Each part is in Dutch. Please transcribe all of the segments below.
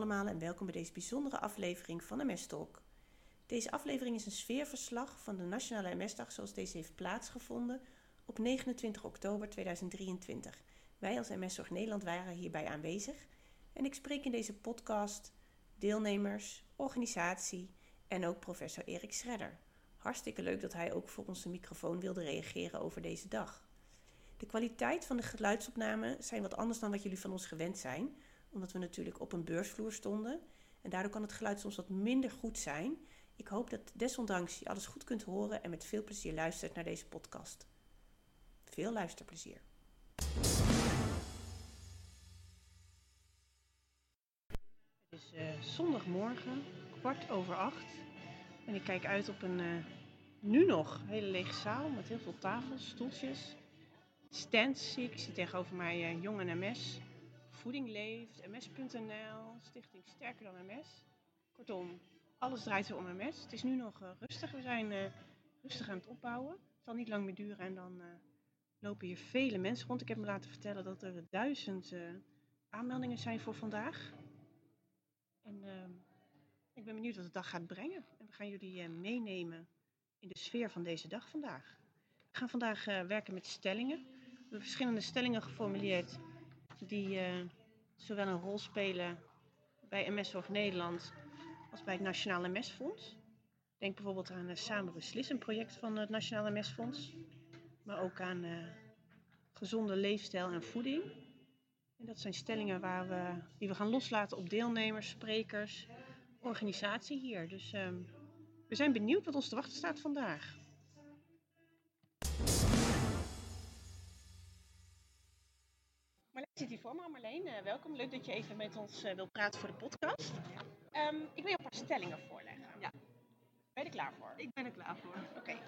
allemaal en welkom bij deze bijzondere aflevering van MS Talk. Deze aflevering is een sfeerverslag van de Nationale MS-dag zoals deze heeft plaatsgevonden op 29 oktober 2023. Wij als MS Zorg Nederland waren hierbij aanwezig en ik spreek in deze podcast deelnemers, organisatie en ook professor Erik Schredder. Hartstikke leuk dat hij ook voor onze microfoon wilde reageren over deze dag. De kwaliteit van de geluidsopnamen zijn wat anders dan wat jullie van ons gewend zijn, omdat we natuurlijk op een beursvloer stonden. En daardoor kan het geluid soms wat minder goed zijn. Ik hoop dat desondanks je alles goed kunt horen en met veel plezier luistert naar deze podcast. Veel luisterplezier. Het is uh, zondagmorgen, kwart over acht. En ik kijk uit op een uh, nu nog hele lege zaal met heel veel tafels, stoeltjes. Stands zie ik. Ik zie tegenover mij uh, Jong en MS. Voeding Leeft, MS.nl, Stichting Sterker dan MS. Kortom, alles draait er om MS. Het is nu nog uh, rustig. We zijn uh, rustig aan het opbouwen. Het zal niet lang meer duren en dan uh, lopen hier vele mensen rond. Ik heb me laten vertellen dat er duizend aanmeldingen zijn voor vandaag. En ik ben benieuwd wat de dag gaat brengen. En we gaan jullie meenemen in de sfeer van deze dag vandaag. We gaan vandaag werken met stellingen. We hebben verschillende stellingen geformuleerd die uh, zowel een rol spelen bij MS Zorg Nederland als bij het Nationale MS-fonds. Denk bijvoorbeeld aan uh, Samen Beslissen, project van het Nationale MS-fonds. Maar ook aan uh, gezonde leefstijl en voeding. En dat zijn stellingen waar we, die we gaan loslaten op deelnemers, sprekers, organisatie hier. Dus um, we zijn benieuwd wat ons te wachten staat vandaag. Zit hier voor me, Marleen. Uh, welkom. Leuk dat je even met ons uh, wilt praten voor de podcast. Um, ik wil je een paar stellingen voorleggen. Ja. Ben je er klaar voor? Ik ben er klaar voor. Oké. Okay.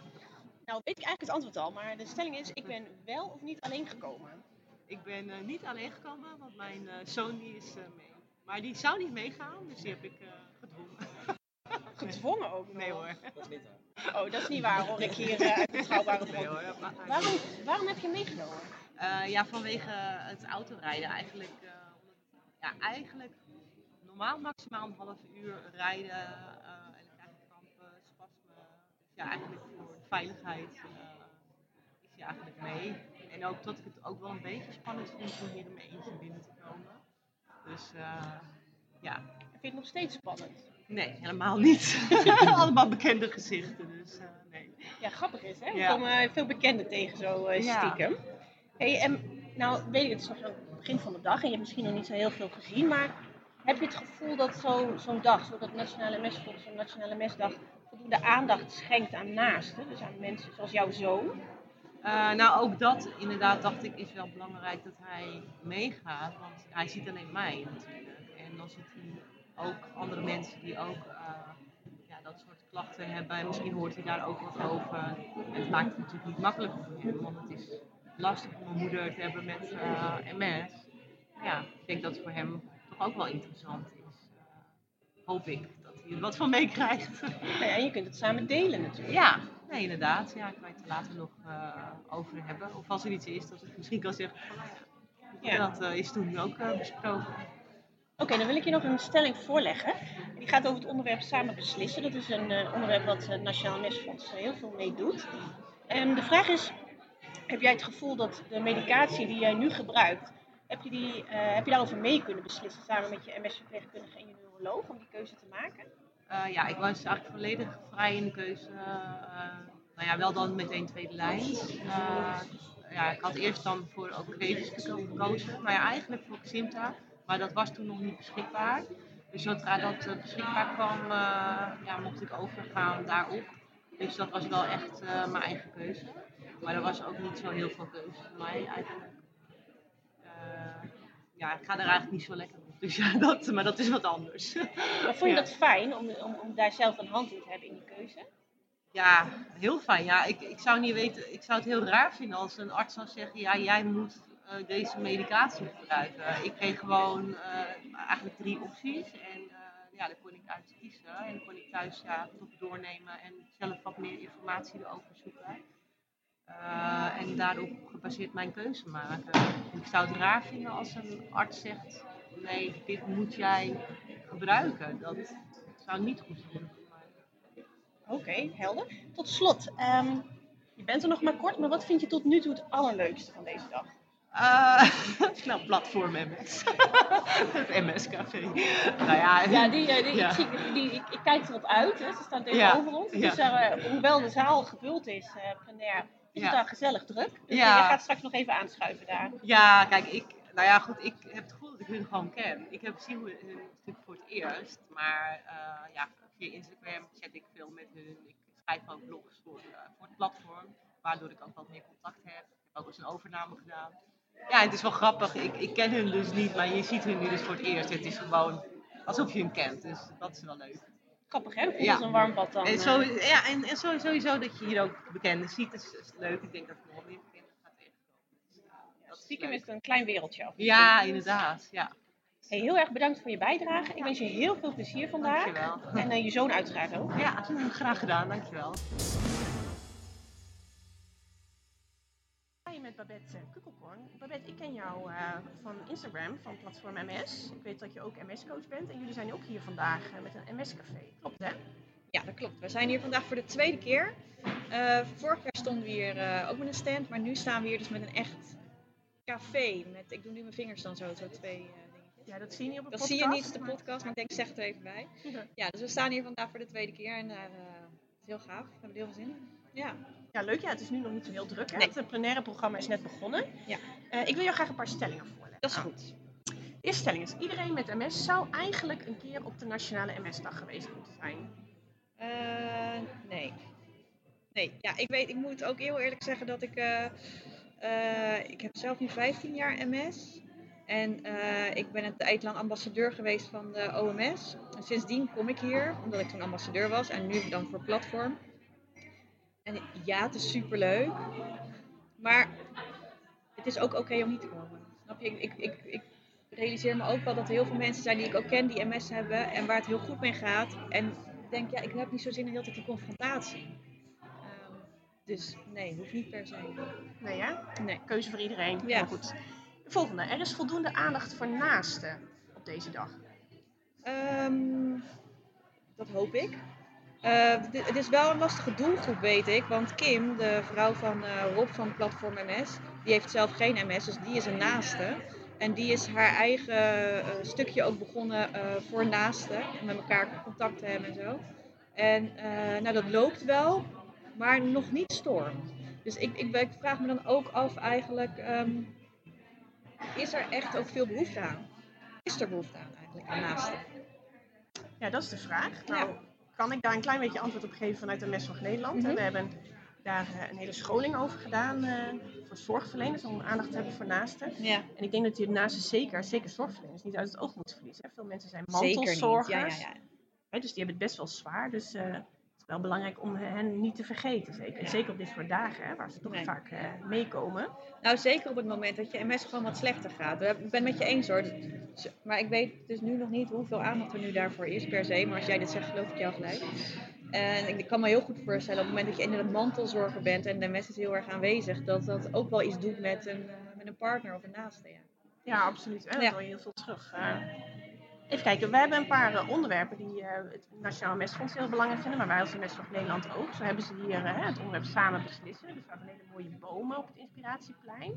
Nou, weet ik eigenlijk het antwoord al, maar de stelling is: ik ben wel of niet alleen gekomen? Ik ben uh, niet alleen gekomen, want mijn zoon die is mee. Maar die zou niet meegaan, dus die heb ik gedwongen. Gedwongen ook? Nee hoor. Dat is niet waar. Oh, dat is niet waar hoor. Ik hier uit betrouwbare bron. Nee, hoor, maar... waarom, waarom heb je meegenomen? Uh, ja, vanwege het autorijden eigenlijk. Uh, ja, eigenlijk normaal maximaal een half uur rijden uh, en dan krijg je krampen, spasmen. Dus ja, eigenlijk voor de veiligheid is hij eigenlijk mee. En ook dat ik het ook wel een beetje spannend vind om hier in mijn eentje binnen te komen. Dus ja. Vind je het nog steeds spannend? Nee, helemaal niet. Allemaal bekende gezichten, dus nee. Ja, grappig is hè? We ja. komen veel bekenden tegen zo stiekem. Ja. En nou weet ik, het is nog aan het begin van de dag en je hebt misschien nog niet zo heel veel gezien, maar heb je het gevoel dat zo'n zo dag, zoals dat Nationale zo'n Nationale Mesdag, voldoende aandacht schenkt aan naasten, dus aan mensen zoals jouw zoon? Uh, nou, ook dat inderdaad dacht ik is wel belangrijk dat hij meegaat, want hij ziet alleen mij natuurlijk. En dan ziet hij ook andere mensen die ook uh, ja, dat soort klachten hebben. En misschien hoort hij daar ook wat over. Het maakt het natuurlijk niet makkelijker voor hem, want het is lastig om een moeder te hebben met uh, MS. Ja, ik denk dat het voor hem toch ook wel interessant is. Uh, hoop ik dat hij er wat van meekrijgt. Ja, en je kunt het samen delen natuurlijk. Ja, nee, inderdaad. Ja, ik kan het er later nog uh, over hebben. Of als er iets is, dat ik misschien kan zeggen ja, dat is toen ook besproken. Oké, okay, dan wil ik je nog een stelling voorleggen. Die gaat over het onderwerp samen beslissen. Dat is een onderwerp wat het Nationaal Mesfonds heel veel mee doet. En de vraag is, heb jij het gevoel dat de medicatie die jij nu gebruikt, heb je, die, uh, heb je daarover mee kunnen beslissen samen met je MS-verpleegkundige en je neuroloog om die keuze te maken? Uh, ja, ik was eigenlijk volledig vrij in de keuze. Uh, nou ja, wel dan meteen tweede lijn. ja, ik had eerst dan voor Ocrevus gekozen, maar ja, eigenlijk voor Ximta. Maar dat was toen nog niet beschikbaar. Dus zodra dat beschikbaar kwam, ja, mocht ik overgaan daarop. Dus dat was wel echt mijn eigen keuze. Maar er was ook niet zo heel veel keuze voor mij eigenlijk. Uh, ja, ik ga er eigenlijk niet zo lekker op. Dus ja, dat, maar dat is wat anders. Maar vond je dat fijn om, om, om daar zelf een hand in te hebben in die keuze? Ja, heel fijn. Ja, ik, ik zou niet weten, ik zou het heel raar vinden als een arts zou zeggen, ja, jij moet uh, deze medicatie gebruiken. Ik kreeg gewoon uh, eigenlijk drie opties en uh, ja, daar kon ik uit kiezen. En dan kon ik thuis ja, toch doornemen en zelf wat meer informatie erover zoeken. Uh, en daarop gebaseerd mijn keuze maken. Ik zou het raar vinden als een arts zegt: nee, dit moet jij gebruiken. Dat zou niet goed zijn. Oké, helder. Tot slot, ehm, je bent er nog maar kort, maar wat vind je tot nu toe het allerleukste van deze dag? Uh, nou, platform MS. het MS-café. Nou ja, Ja, die, eh, die, Ja. Ik, zie, die, ik, ik kijk erop uit, hè. ze staan tegenover ons. Dus eh, hoewel de zaal gevuld is, eh plenair, is het daar gezellig druk. Dus Ja. je gaat straks nog even aanschuiven daar. Ja, kijk, ik, nou ja, goed, ik heb het gevoel dat ik hun gewoon ken. Ik heb zie hun hun natuurlijk voor het eerst, maar eh, ja, via Instagram chat ik veel met hun. Ik schrijf ook blogs voor, eh, voor het platform, waardoor ik ook wat meer contact heb. Ik heb ook eens een overname gedaan. Ja, het is wel grappig. Ik, ik ken hun dus niet, maar je ziet hun nu dus voor het eerst. Het is gewoon alsof je hun kent, dus dat is wel leuk. Grappig hè, voelt Ja. als een warm bad dan. En, eh. zo, ja, en, sowieso dat je hier ook bekenden ziet, is, is leuk. Ik denk dat nog meer bekenden ga tegenkomen. Dat Stiekem is het een klein wereldje af. Ja, inderdaad. Ja. Hey, heel erg bedankt voor je bijdrage. Ik wens je heel veel plezier vandaag. Dankjewel. En eh, je zoon uiteraard ook. Ja, graag gedaan. Dankjewel. Ga je met Babette uh, Kukkelkorn. Babette, ik ken jou eh, van Instagram, van platform MS. Ik weet dat je ook MS-coach bent. En jullie zijn ook hier vandaag eh, met een MS-café. Klopt hè? Ja, dat klopt. We zijn hier vandaag voor de tweede keer. Eh, vorig jaar stonden we hier eh, ook met een stand, maar nu staan we hier dus met een echt café. Met, ik doe nu mijn vingers dan zo, zo twee eh. Ja, dat zie je niet op de Dat podcast. zie je niet op de podcast, maar ik denk, ik zeg het er even bij. Ja. Dus we staan hier vandaag voor de tweede keer en eh, het is heel gaaf. We hebben er heel veel zin in. Ja. Ja, leuk. Ja, het is nu nog niet zo heel druk. Hè? Nee. Het plenaire programma is net begonnen. Ja. Eh, ik wil jou graag een paar stellingen voorleggen. Dat is Nou, goed. De eerste stelling is, iedereen met MS zou eigenlijk een keer op de nationale MS-dag geweest moeten zijn. Eh, nee. Nee, ja, ik weet, ik moet ook heel eerlijk zeggen dat ik, eh, ik heb zelf nu 15 jaar MS. En ik ben een tijd lang ambassadeur geweest van de OMS. En sindsdien kom ik hier, omdat ik toen ambassadeur was en nu dan voor platform. En ja, het is superleuk. Maar het is ook oké om niet te komen. Snap je? Ik, ik, ik, realiseer me ook wel dat er heel veel mensen zijn die ik ook ken die MS hebben en waar het heel goed mee gaat. En ik denk, ja, ik heb niet zo zin in heel de tijd die confrontatie. Ehm, dus nee, hoeft niet per se. Nee hè? Nee. Keuze voor iedereen. Ja. Maar goed. De volgende. Er is voldoende aandacht voor naasten op deze dag. Ehm, dat hoop ik. Eh, het is wel een lastige doelgroep, weet ik. Want Kim, de vrouw van eh, Rob van Platform MS, die heeft zelf geen MS, dus die is een naaste. En die is haar eigen eh, stukje ook begonnen voor naasten. Om met elkaar contact te hebben en zo. En nou, dat loopt wel, maar nog niet storm. Dus ik, ik, ik vraag me dan ook af eigenlijk, ehm, is er echt ook veel behoefte aan? Is er behoefte aan eigenlijk, aan naasten? Ja, dat is de vraag. Ja. Kan ik daar een klein beetje antwoord op geven vanuit de Mes van Nederland. Mhm. We hebben daar eh, een hele scholing over gedaan eh, voor zorgverleners om aandacht te hebben voor naasten. Ja, En ik denk dat je naasten zeker, zeker zorgverleners, niet uit het oog moet verliezen. hè. Veel mensen zijn mantelzorgers. Ja, ja, dus die hebben het best wel zwaar. Dus eh, is wel belangrijk om hen niet te vergeten. Zeker, Ja. zeker op dit soort dagen, hè, waar ze toch Nee. vaak meekomen. Nou, zeker op het moment dat je MS gewoon wat slechter gaat. Ik ben het met je eens hoor. Maar ik weet dus nu nog niet hoeveel aandacht er nu daarvoor is per se. Maar als jij dit zegt, geloof ik jou gelijk. En ik kan me heel goed voorstellen op het moment dat je inderdaad mantelzorger bent en de MS is heel erg aanwezig, dat dat ook wel iets doet met een, met een partner of een naaste. Ja. Ja, absoluut. Hè? Dat Ja. je heel veel terug. Even kijken, we hebben een paar eh, onderwerpen die eh, het Nationaal Mesfonds heel belangrijk vinden, maar wij als van Nederland ook. Zo hebben ze hier eh, het onderwerp samen beslissen. Er staan hele mooie bomen op het Inspiratieplein.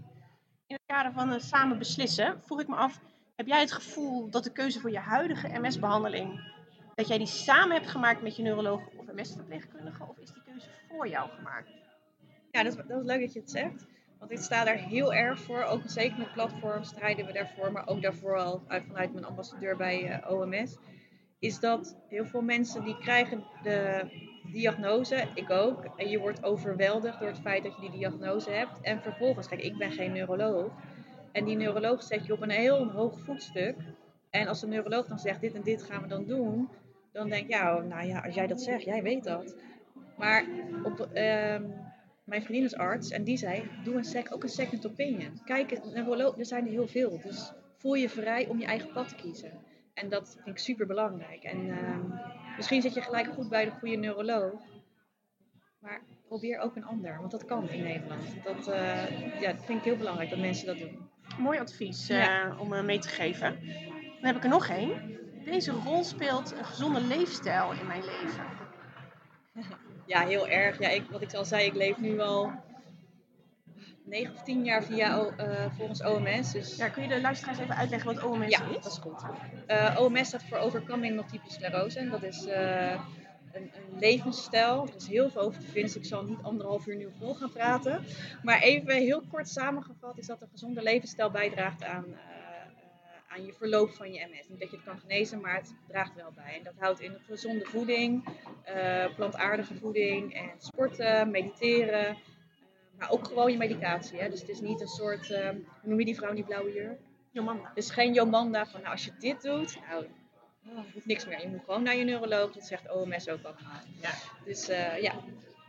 In het kader van een samen beslissen vroeg ik me af, heb jij het gevoel dat de keuze voor je huidige MS-behandeling, dat jij die samen hebt gemaakt met je neuroloog of MS-verpleegkundige, of is die keuze voor jou gemaakt? Ja, dat is, dat is leuk dat je het zegt. Want ik sta daar heel erg voor. Ook zeker met platform strijden we daarvoor. Maar ook daarvoor al uit, vanuit mijn ambassadeur bij eh, OMS. Is dat heel veel mensen die krijgen de diagnose, ik ook. En je wordt overweldigd door het feit dat je die diagnose hebt. En vervolgens, kijk, ik ben geen neuroloog. En die neuroloog zet je op een heel hoog voetstuk. En als de neuroloog dan zegt, dit en dit gaan we dan doen. Dan denk ik, ja, nou ja, als jij dat zegt, jij weet dat. Maar op, ehm, mijn vriendin is arts en die zei, doe een sec, ook een second opinion. Kijk, er zijn er heel veel. Dus voel je vrij om je eigen pad te kiezen. En dat vind ik super belangrijk. En ehm, misschien zit je gelijk goed bij de goede neuroloog. Maar probeer ook een ander, want dat kan in Nederland. Dat, eh, ja, dat vind ik heel belangrijk dat mensen dat doen. Mooi advies eh, Ja. om eh, mee te geven. Dan heb ik er nog één. deze rol speelt een gezonde leefstijl in mijn leven? Ja, heel erg. Ja, ik, wat ik al zei, ik leef nu al 9 of 10 jaar via eh, volgens OMS. Dus Ja, kun je de luisteraars even uitleggen wat OMS Ja, is? dat is goed. Eh, OMS staat voor Overcoming Multiple Sclerose. En dat is eh, een, een levensstijl. Er is heel veel over te vinden, dus ik zal niet anderhalf uur nu vol gaan praten. Maar even heel kort samengevat is dat een gezonde levensstijl bijdraagt aan, aan je verloop van je MS. Niet dat je het kan genezen, maar het draagt wel bij. En dat houdt in gezonde voeding, eh, plantaardige voeding en sporten, mediteren. eh, maar ook gewoon je medicatie. Hè? Dus het is niet een soort, eh, hoe noem je die vrouw in die blauwe jurk? Jomanda. Dus geen Jomanda van, nou, als je dit doet, nou, oh, hoeft niks meer. Je moet gewoon naar je neuroloog, dat zegt OMS ook allemaal. Ja. Dus eh, ja,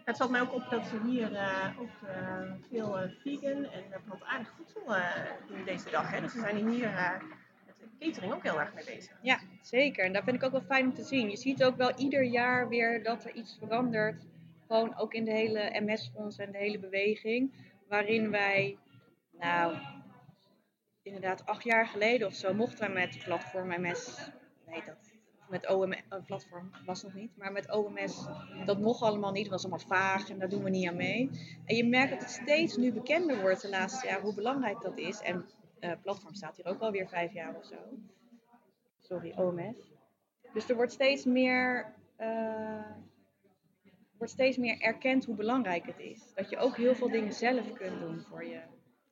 Het valt mij ook op dat ze hier ook veel vegan en plantaardig voedsel doen deze dag. Hè? Dus ze zijn hier catering ook heel erg mee bezig. ja, zeker. En dat vind ik ook wel fijn om te zien. Je ziet ook wel ieder jaar weer dat er iets verandert. Gewoon ook in de hele MS-fonds en de hele beweging. Waarin wij, nou, inderdaad acht jaar geleden of zo mochten wij met platform MS, nee dat, met OMS, uh, platform was nog niet, maar met OMS, dat mocht allemaal niet, was allemaal vaag en daar doen we niet aan mee. En je merkt dat het steeds nu bekender wordt de laatste jaar hoe belangrijk dat is. En uh, platform staat hier ook alweer vijf jaar of zo. Sorry, OMS. Dus er wordt steeds meer, uh, wordt steeds meer erkend hoe belangrijk het is. Dat je ook heel veel dingen zelf kunt doen voor je.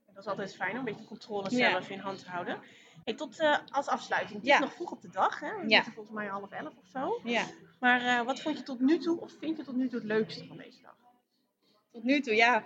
Dat is altijd fijn om een beetje controle zelf ja. in hand te houden. Hey, tot uh, als afsluiting. Het ja. is nog vroeg op de dag, hè? We ja. zitten volgens mij half elf of zo. Ja. Maar uh, wat vond je tot nu toe, of vind je tot nu toe het leukste van deze dag? Tot nu toe, ja.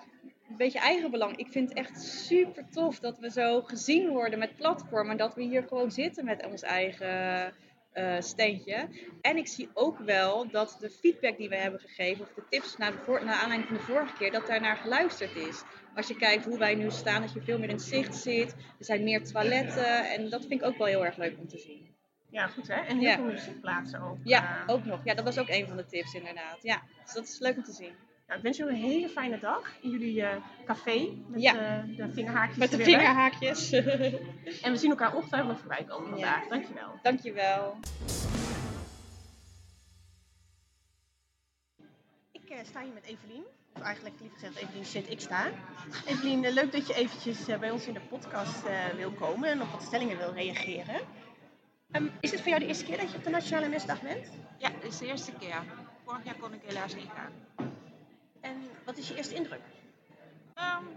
Een beetje eigenbelang. Ik vind het echt super tof dat we zo gezien worden met platformen. Dat we hier gewoon zitten met ons eigen uh, steentje. En ik zie ook wel dat de feedback die we hebben gegeven, of de tips naar, de voor, naar aanleiding van de vorige keer, dat daar naar geluisterd is. Als je kijkt hoe wij nu staan, dat je veel meer in het zicht zit. Er zijn meer toiletten. En dat vind ik ook wel heel erg leuk om te zien. Ja, goed hè? En heel ja. veel muziekplaatsen ook. Ja, uh... ook nog. Ja, dat was ook een van de tips inderdaad. Ja, dus dat is leuk om te zien. Nou, ik wens jullie een hele fijne dag in jullie uh, café met ja. uh, de vingerhaakjes. Met de vingerhaakjes. en we zien elkaar ongetwijfeld voorbij komen vandaag. Ja. Dankjewel. Dankjewel. Ik uh, sta hier met Evelien. Of eigenlijk liever gezegd Evelien zit ik sta. Evelien, leuk dat je eventjes bij ons in de podcast wil komen en op wat stellingen wil reageren. Um, is het voor jou de eerste keer dat je op de Nationale Mesdag bent? Ja, het is de eerste keer. Vorig jaar kon ik helaas niet gaan. En wat is je eerste indruk? Um,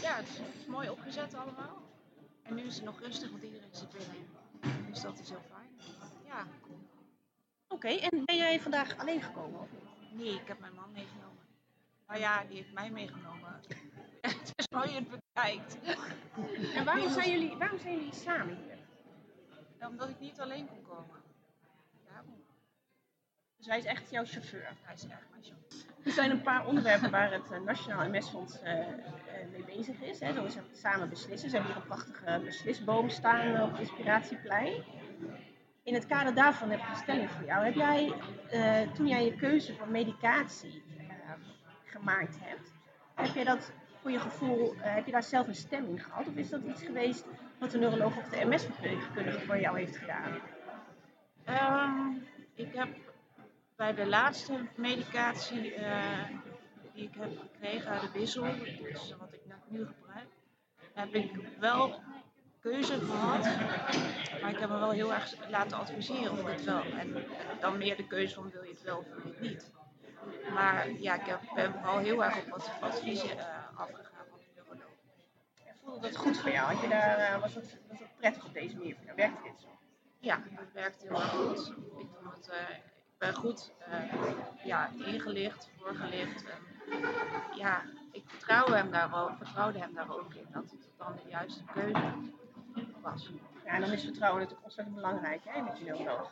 ja, het is, het is, mooi opgezet allemaal. En nu is het nog rustig, want iedereen zit weer in. Dus dat is heel fijn. Ja. Oké, okay, en ben jij vandaag alleen gekomen? Nee, ik heb mijn man meegenomen. Nou ja, die heeft mij meegenomen. het is mooi je het bekijkt. en waarom zijn, jullie, waarom zijn jullie samen hier? Omdat ik niet alleen kon komen. Dus hij is echt jouw chauffeur? Hij is echt mijn chauffeur. Er zijn een paar onderwerpen waar het uh, Nationaal MS-fonds uh, uh, mee bezig is. Hè. Zo is het samen beslissen. Ze hebben hier een prachtige beslisboom staan op het Inspiratieplein. In het kader daarvan heb ik een stelling voor jou. Heb jij, toen jij je keuze voor medicatie gemaakt hebt, heb je dat voor je gevoel, heb je daar zelf een stem in gehad? Of is dat iets geweest wat de neuroloog of de MS-verpleegkundige voor jou heeft gedaan? Um, ik heb bij de laatste medicatie uh, die ik heb gekregen de wissel, dus wat ik nu gebruik, heb ik wel keuze gehad. Maar ik heb me wel heel erg laten adviseren of ik het wel. En dan meer de keuze van wil je het wel of wil je het niet. Maar ja, ik heb, ben vooral heel erg op wat adviezen uh, afgegaan van de neuroloog. En voelde dat goed voor jou? Had je daar, uh, was, het, was het prettig op deze manier? Werkte dit zo? Ja, het werkt heel erg goed. Ik, vond het, uh, ben goed ja, ingelicht, voorgelicht. En, ja, ik vertrouwde hem, daar ook, vertrouwde hem daar ook in dat het dan de juiste keuze was. Ja, en dan is vertrouwen natuurlijk ontzettend belangrijk hè, met je neuroloog.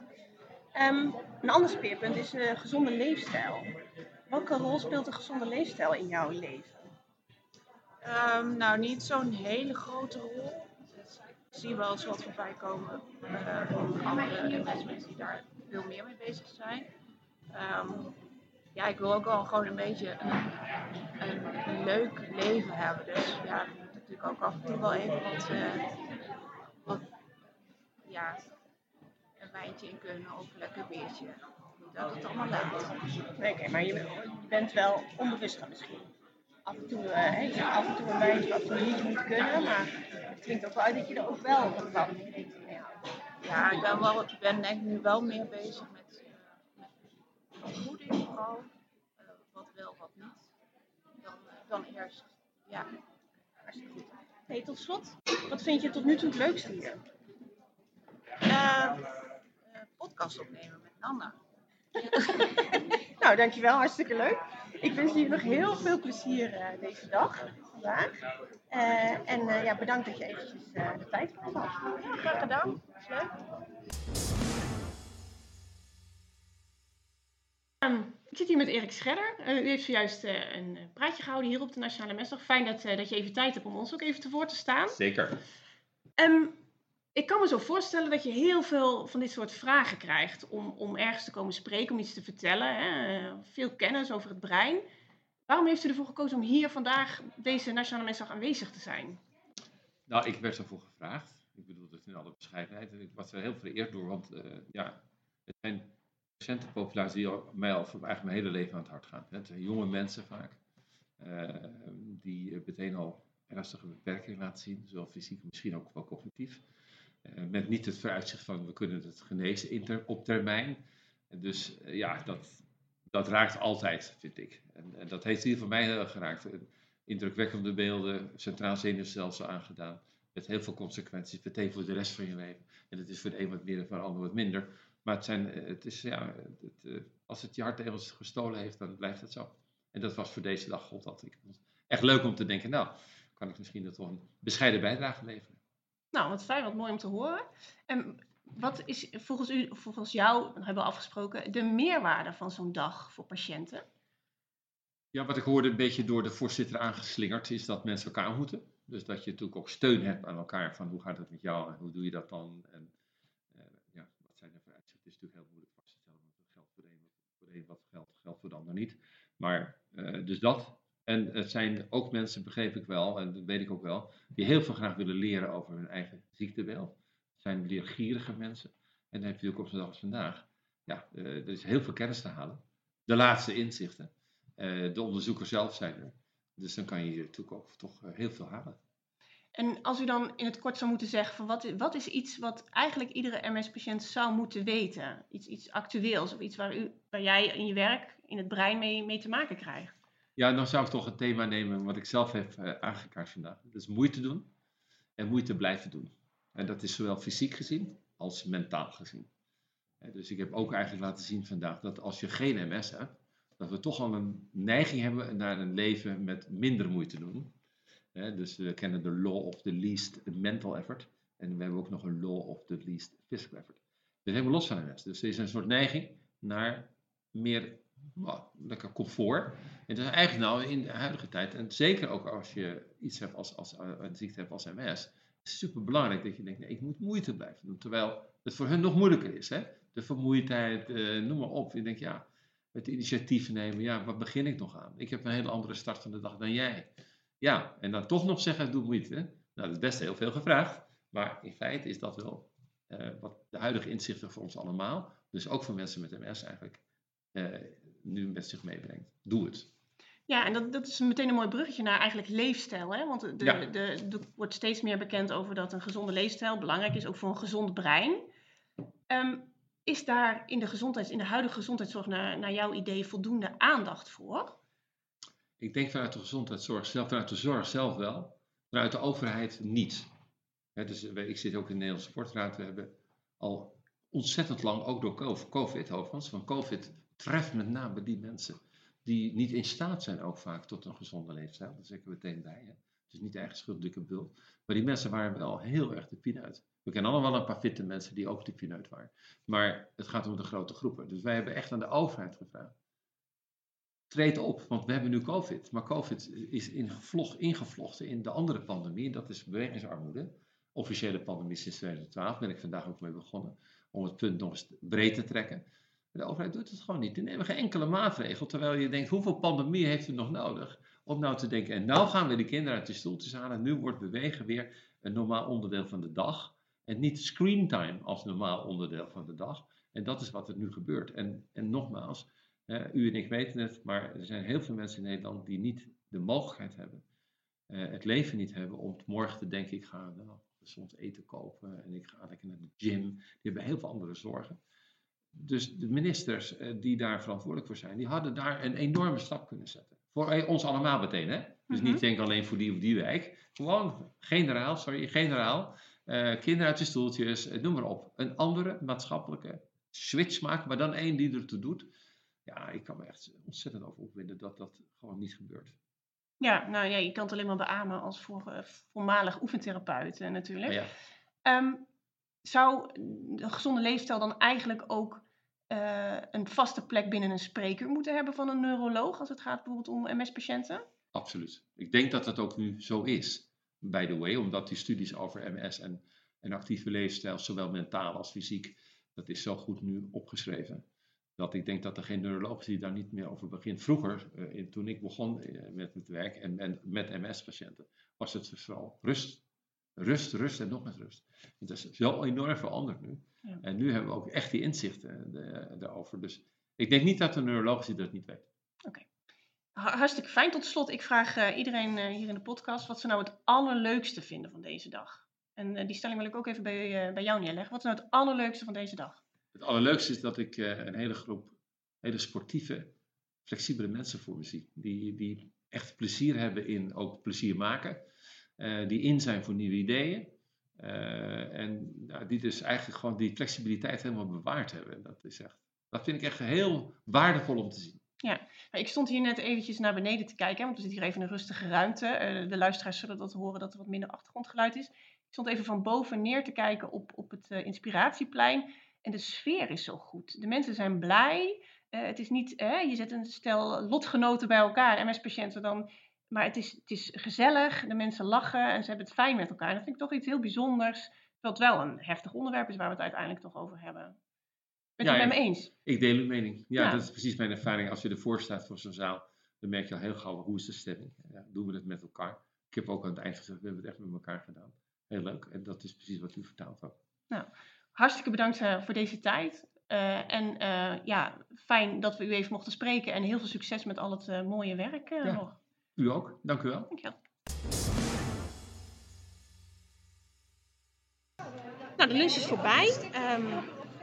Um, een ander speerpunt is uh, gezonde leefstijl. Welke rol speelt een gezonde leefstijl in jouw leven? Um, nou, niet zo'n hele grote rol. Ik zie wel eens wat voorbij komen uh, van andere mensen die daar veel meer mee bezig zijn. Um, ja, ik wil ook wel gewoon een beetje een, een, leuk leven hebben. Dus ja, ik moet natuurlijk ook af en toe wel even wat, uh, wat ja, een wijntje in kunnen of een lekker biertje. Niet dat het allemaal. Nee, Oké, maar je, bent wel onbewust van misschien. Af en toe, eh, zegt af en toe een wijntje, af en toe liedje moet kunnen, maar het klinkt ook wel uit dat je er ook wel een bepaalde Ja, ik ben, wel, ik ben denk ik nu wel meer bezig met, uh, met vooral. Uh, wat wel, wat niet. Dan, uh, dan eerst. Ja. Hartstikke goed. Hey, tot slot, wat vind je tot nu toe het leukste hier? podcast opnemen met Nanda. nou, dankjewel. Hartstikke leuk. Ik wens jullie nog heel veel plezier uh, deze dag, vandaag. Uh, en uh, ja, bedankt dat je eventjes de tijd voor had. Ja, graag gedaan. Is leuk. Um, ik zit hier met Erik Scherder. u heeft zojuist een praatje gehouden hier op de Nationale Mesdag. Fijn dat, dat je even tijd hebt om ons ook even te voor te staan. Zeker. Um, ik kan me zo voorstellen dat je heel veel van dit soort vragen krijgt om, om ergens te komen spreken, om iets te vertellen. Hè? Veel kennis over het brein. Waarom heeft u ervoor gekozen om hier vandaag deze Nationale Mensdag aanwezig te zijn? Nou, ik werd ervoor gevraagd. Ik bedoel dat in alle bescheidenheid. En ik was er heel vereerd door, want uh, ja, het zijn patiëntenpopulaties die mij al voor eigenlijk mijn hele leven aan het hart gaan. Het zijn jonge mensen vaak, uh, die meteen al ernstige beperkingen laten zien, zowel fysiek, misschien ook wel cognitief. Met niet het vooruitzicht van we kunnen het genezen op termijn. Dus ja, dat, dat raakt altijd, vind ik. En, en, dat heeft hier voor mij heel erg geraakt. Indrukwekkende beelden, centraal zenuwstelsel aangedaan. Met heel veel consequenties, meteen voor de rest van je leven. En het is voor de een wat meer en voor de ander wat minder. Maar het, zijn, het is, ja, het, uh, als het je hart ergens gestolen heeft, dan blijft het zo. En dat was voor deze dag, god dat. Ik echt leuk om te denken, nou, kan ik misschien dat wel een bescheiden bijdrage leveren. Nou, wat fijn, wat mooi om te horen. En wat is volgens u, volgens jou, dat hebben we afgesproken, de meerwaarde van zo'n dag voor patiënten? Ja, wat ik hoorde een beetje door de voorzitter aangeslingerd, is dat mensen elkaar ontmoeten. Dus dat je natuurlijk ook steun hebt aan elkaar van hoe gaat het met jou en hoe doe je dat dan? En uh, ja, wat zijn er voor? Het is natuurlijk heel moeilijk vast te stellen, want het geldt voor de een, wat geldt, geldt voor de ander niet. Maar uh, dus dat. En het zijn ook mensen, begreep ik wel, en dat weet ik ook wel, die heel veel graag willen leren over hun eigen ziektebeeld. Het zijn leergierige mensen. En dan heb je ook op zo'n dag als vandaag. Ja, uh, er is heel veel kennis te halen. De laatste inzichten. Uh, de onderzoekers zelf zijn er. Dus dan kan je hier natuurlijk ook toch uh, heel veel halen. En als u dan in het kort zou moeten zeggen, van wat, wat is iets wat eigenlijk iedere MS-patiënt zou moeten weten? Iets, iets actueels of iets waar, u, waar jij in je werk, in het brein mee, mee te maken krijgt? Ja, dan zou ik toch een thema nemen wat ik zelf heb aangekaart vandaag. Dat is moeite doen en moeite blijven doen. En dat is zowel fysiek gezien als mentaal gezien. En dus ik heb ook eigenlijk laten zien vandaag dat als je geen MS hebt, dat we toch al een neiging hebben naar een leven met minder moeite doen. Dus we kennen de law of the least mental effort. En we hebben ook nog een law of the least physical effort. Is helemaal los van MS. Dus er is een soort neiging naar meer lekker comfort. En dat is eigenlijk nou in de huidige tijd, en zeker ook als je iets hebt als, als, een ziekte hebt als MS, super belangrijk dat je denkt, nee, ik moet moeite blijven doen. Terwijl het voor hun nog moeilijker is. Hè? De vermoeidheid, uh, noem maar op. Je denkt, ja, het initiatief nemen, ja, wat begin ik nog aan? Ik heb een hele andere start van de dag dan jij. Ja, en dan toch nog zeggen, doe moeite. Nou, dat is best heel veel gevraagd. Maar in feite is dat wel uh, wat de huidige inzichten voor ons allemaal, dus ook voor mensen met MS eigenlijk, uh, nu met zich meebrengt. Doe het. Ja, en dat, dat is meteen een mooi bruggetje naar eigenlijk leefstijl. Hè? Want er Ja. de, de, wordt steeds meer bekend over dat een gezonde leefstijl belangrijk is, ook voor een gezond brein. Ehm, is daar in de, gezondheids, in de huidige gezondheidszorg naar, naar jouw idee voldoende aandacht voor? Ik denk vanuit de gezondheidszorg zelf, vanuit de zorg zelf wel, vanuit de overheid niet. Dus we- ik zit ook in de Nederlandse Sportraad. We hebben al ontzettend lang, ook door COVID, COVID overigens, van COVID treft met name die mensen die niet in staat zijn ook vaak tot een gezonde leefstijl. Dat zeg ik meteen bij. Hè. Is niet eigen schuld, dikke bul. Maar die mensen waren wel heel erg de pineut. We kennen allemaal wel een paar fitte mensen die ook de pineut waren. Maar het gaat om de grote groepen. Dus wij hebben echt aan de overheid gevraagd. Treed op, want we hebben nu COVID. Maar COVID is ingevlocht, ingevlochten in de andere pandemie. En dat is bewegingsarmoede. Officiële pandemie sinds 2012. Ben ik vandaag ook mee begonnen. Om het punt nog eens breed te trekken. De overheid doet het gewoon niet. Die nemen geen enkele maatregel. Terwijl je denkt, hoeveel pandemie heeft u nog nodig? Om nou te denken, en nou gaan we de kinderen uit de stoeltjes halen. Nu wordt bewegen weer een normaal onderdeel van de dag. En niet screentime als normaal onderdeel van de dag. En dat is wat er nu gebeurt. En, en nogmaals, u en ik weten het, maar er zijn heel veel mensen in Nederland die niet de mogelijkheid hebben, eh, het leven niet hebben om morgen te denken, ik ga nou, gezond eten kopen en ik ga lekker naar de gym. Die hebben heel veel andere zorgen. Dus de ministers eh, die daar verantwoordelijk voor zijn, die hadden daar een enorme stap kunnen zetten. Voor eh, ons allemaal meteen, hè? Dus Mhm. niet denk alleen voor die of die wijk. Gewoon generaal, sorry, generaal. eh, kinderen uit de stoeltjes, noem maar op. Een andere maatschappelijke switch maken, maar dan één die ertoe doet. Ja, ik kan me echt ontzettend over opwinden dat dat gewoon niet gebeurt. Ja, nou ja, je kan het alleen maar beamen als voor, voormalig oefentherapeut natuurlijk. Ja, Ehm, zou de gezonde leefstijl dan eigenlijk ook eh, een vaste plek binnen een spreker moeten hebben van een neuroloog als het gaat bijvoorbeeld om MS-patiënten? absoluut. Ik denk dat dat ook nu zo is, by the way, omdat die studies over MS en, en actieve leefstijl, zowel mentaal als fysiek, dat is zo goed nu opgeschreven. Dat ik denk dat er geen neuroloog is die daar niet meer over begint. Vroeger, eh, toen ik begon eh, met het werk en, en met MS-patiënten, was het vooral rust. Rust, rust en nog eens rust. Het is zo enorm veranderd nu. Ja. En nu hebben we ook echt die inzichten eh, daarover. Dus ik denk niet dat de neuroloog dat niet weet. Ha- Hartstikke fijn. Tot slot, ik vraag eh, iedereen eh, hier in de podcast wat ze nou het allerleukste vinden van deze dag. En eh, die stelling wil ik ook even bij, eh, bij jou neerleggen. Wat is nou het allerleukste van deze dag? Het allerleukste is dat ik eh, een hele groep hele sportieve, flexibele mensen voor me zie. Die, die echt plezier hebben in ook plezier maken. Eh, die in zijn voor nieuwe ideeën. eh, en nou, die dus eigenlijk gewoon die flexibiliteit helemaal bewaard hebben. Dat, is echt, dat vind ik echt heel waardevol om te zien. Nou, Ik stond hier net eventjes naar beneden te kijken, want we zitten hier even een rustige ruimte. Eh, de luisteraars zullen dat horen dat er wat minder achtergrondgeluid is. Ik stond even van boven neer te kijken op, op het inspiratieplein. En de sfeer is zo goed. De mensen zijn blij. Het is niet, hè, je zet een stel lotgenoten bij elkaar, MS-patiënten dan. Maar het is, het is gezellig, de mensen lachen en ze hebben het fijn met elkaar. En dat vind ik toch iets heel bijzonders. Terwijl het wel een heftig onderwerp is waar we het uiteindelijk toch over hebben. Bent u Ja, het met me eens? Ik deel uw mening. Ja, Ja. dat is precies mijn ervaring. Als je ervoor staat voor zo'n zaal, dan merk je al heel gauw hoe is de stemming. Ja, doen we het met elkaar? Ik heb ook aan het eind gezegd, we hebben het echt met elkaar gedaan. Heel leuk. En dat is precies wat u vertaalt ook. hartstikke bedankt eh, voor deze tijd. Eh, en eh, ja, fijn dat we u even mochten spreken. En heel veel succes met al het mooie werk Ja. nog. U ook. Dank u wel. Dankjewel. Nou, de lunch is voorbij. Ehm,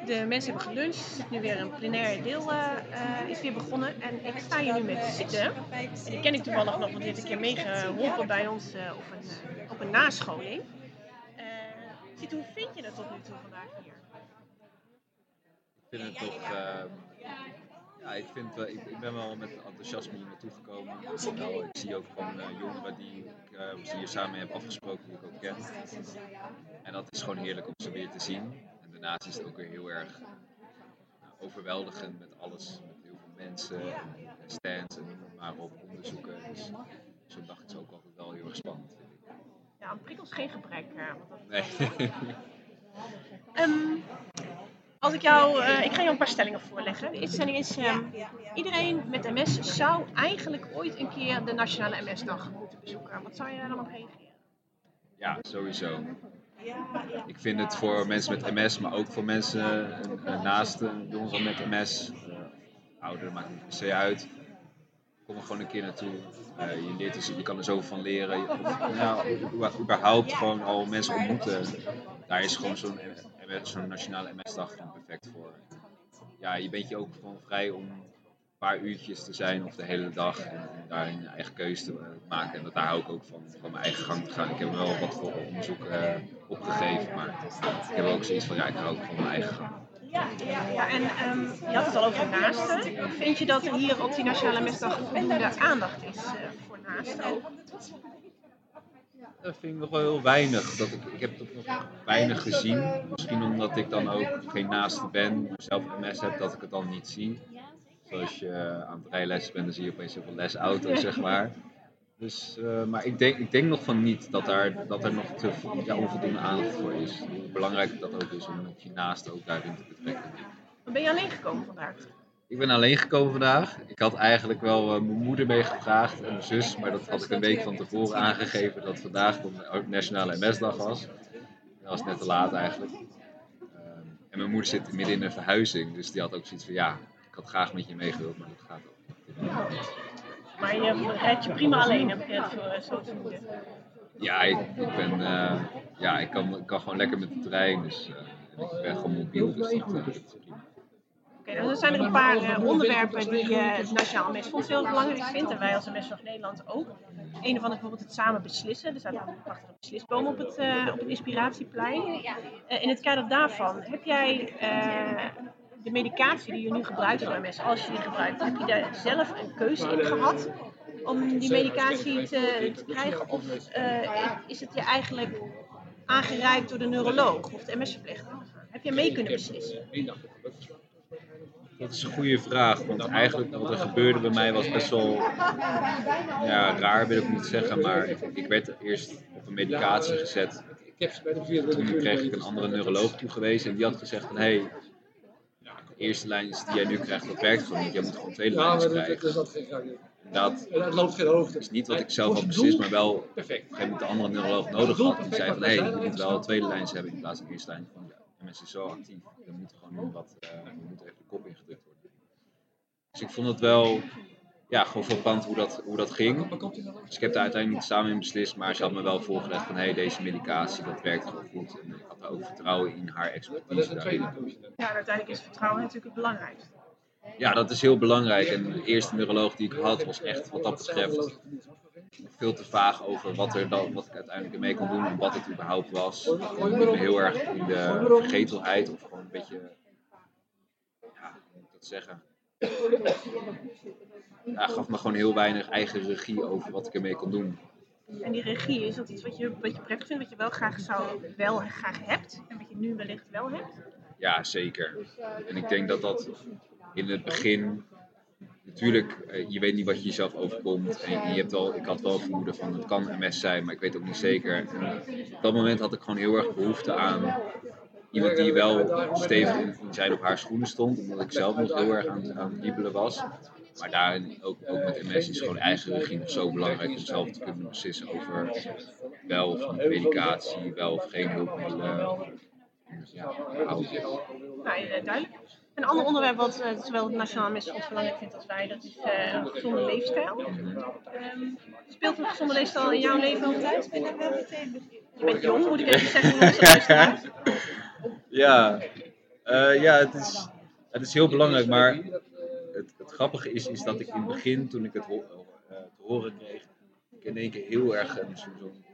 de mensen hebben geluncht. Er zit nu weer een plenaire deel eh, is weer begonnen. En ik sta hier nu met Siete. En die ken ik toevallig nog, want die heeft een keer meegeholpen bij ons eh, op, een, eh, op een nascholing. Eh hoe vind je het tot nu toe vandaag hier? Ik vind het toch. Ja, ik, vind, wel- ik, ik ben wel met enthousiasme hier naartoe gekomen. Nou, ik zie ook van eh, jongeren die ik eh, hier samen mee heb afgesproken, die ik ook ken. En dat is gewoon heerlijk om ze weer te zien. En daarnaast is het ook weer heel erg overweldigend met alles. Met heel veel mensen, en, en stands en maar op, onderzoeken. Dus zo'n dag is ook altijd wel heel erg spannend. vind ik. Ja, aan prikkels geen gebrek. want dat- Nee. Ehm, als ik jou, eh, ik ga jou een paar stellingen voorleggen. De eerste stelling is: ehm, iedereen met MS zou eigenlijk ooit een keer de Nationale MS-dag moeten bezoeken. Wat zou je daar dan op reageren? Ja, sowieso. Ik vind het voor mensen met MS, maar ook voor mensen eh, eh, naast een jongeren met MS, eh, ouder, maakt niet per se uit. Kom er gewoon een keer naartoe. Eh, je, leert dus, je kan er zoveel van leren. Je- Of, nou, über- überhaupt gewoon al mensen ontmoeten. Daar is gewoon zo'n eh, zo'n nationale MS-dag perfect voor. Ja, je bent je ook gewoon vrij om een paar uurtjes te zijn of de hele dag. En, en daarin je eigen keuze te maken. En dat, daar hou ik ook van, van mijn eigen gang te gaan. Ik heb wel wat voor onderzoek eh, opgegeven. Maar ik heb ook zoiets van, ja, ik hou ook van mijn eigen gang. Ja, en ehm, je had het al over naasten. Vind je dat er hier op die Nationale MS-dag voldoende aandacht is eh, voor naasten? Dat vind ik nog wel heel weinig. Dat ik, ik heb het ook nog weinig gezien. Misschien omdat ik dan ook geen naaste ben, zelf MS heb, dat ik het dan niet zie. Zoals je eh, aan het rijlessen bent, dan zie je opeens heel veel lesauto's, zeg maar. Dus, eh, maar ik denk, ik denk nog van niet dat, daar, dat er nog te, ja, onvoldoende aandacht voor is. Hoe belangrijk dat ook is om je naaste ook daarin te betrekken. Dan ben je alleen gekomen vandaag. Ik ben alleen gekomen vandaag. Ik had eigenlijk wel eh, mijn moeder meegevraagd en mijn zus, maar dat had ik een week van tevoren aangegeven dat vandaag de Nationale MS-dag was. Dat was net te laat eigenlijk. Ehm, en mijn moeder zit midden in een verhuizing, dus die had ook zoiets van ja, ik had graag met je meegewild, maar dat gaat ook. Maar je rijdt je prima alleen, heb je het voor zo te. Ja, ik, ik ben, eh, ja, ik kan, ik kan gewoon lekker met de trein, dus eh, ik ben gewoon mobiel, dus dat, dat is prima. Oké, nou, dan zijn er een paar eh, onderwerpen die eh, het Nationaal MS-fonds heel belangrijk vindt. En wij als van Nederland ook. Een van is bijvoorbeeld het samen beslissen. Er staat een prachtige beslisboom op het, eh, op het Inspiratieplein. Eh, in het kader daarvan, heb jij eh, de medicatie die je nu gebruikt voor MS, als je die gebruikt, heb je daar zelf een keuze in gehad om die medicatie te, te krijgen? Of eh, is het je eigenlijk aangereikt door de neuroloog of de MS-verpleegster? Heb je mee kunnen beslissen? Dat is een goede vraag, want eigenlijk wat er gebeurde bij mij was best wel ja, raar, wil ik niet zeggen, maar ik werd eerst op een medicatie gezet. Toen kreeg ik een andere neuroloog toegewezen en die had gezegd van hé, hey, de eerste lijntjes die jij nu krijgt, dat werkt gewoon niet, jij moet gewoon tweede dat krijgen. is dat loopt geen hoogte. is niet wat ik zelf had beslist, maar wel op een gegeven moment de andere neuroloog nodig had. Die zei van hé, hey, je moet wel tweede lijns hebben in plaats van eerste lijn. Ja, mensen is zo actief, er moet gewoon wat, eh er moet even de kop ingedrukt worden. Dus ik vond het wel, ja, gewoon verpand hoe dat, hoe dat ging. Dus ik heb daar uiteindelijk niet samen in beslist, maar ze had me wel voorgelegd van hé, hey, deze medicatie, dat werkt gewoon goed. En ik had daar ook vertrouwen in haar expertise daarin. Ja, en uiteindelijk is vertrouwen natuurlijk het belangrijkste. Ja, dat is heel belangrijk. En de eerste neuroloog die ik had was echt wat dat betreft veel te vaag over wat, er dan, wat ik uiteindelijk ermee kon doen en wat het überhaupt was. Ik ben heel erg in de vergetelheid of gewoon een beetje, ja, hoe moet ik dat zeggen? Ja, gaf me gewoon heel weinig eigen regie over wat ik ermee kon doen. En die regie, is dat iets wat je, wat je prettig vindt, wat je wel graag zou, wel graag hebt en wat je nu wellicht wel hebt? Ja, zeker. En ik denk dat dat in het begin. Natuurlijk, eh, je weet niet wat je jezelf overkomt. En je hebt wel, ik had wel vermoeden van het kan MS zijn, maar ik weet ook niet zeker. Op dat moment had ik gewoon heel erg behoefte aan iemand die wel stevig in zijn of haar schoenen stond. Omdat ik zelf nog heel erg aan, aan het was. Maar daarin, ook, ook met MS, is gewoon eigen regie nog zo belangrijk om zelf te kunnen beslissen over wel of medicatie, wel of geen hulpmiddelen. Ja. Nou, eh, duidelijk. Een ander onderwerp wat eh, zowel het Nationaal MS-fonds belangrijk vindt als wij, dat is eh, een gezonde leefstijl. Ehm, speelt een gezonde leefstijl in jouw leven altijd? Je bent jong, moet ik even zeggen. Ja, Eh, ja het, is, het is heel belangrijk, maar het, het grappige is, is dat ik in het begin, toen ik het ho- eh, te horen kreeg, ik in één keer heel erg een zo'n zo'n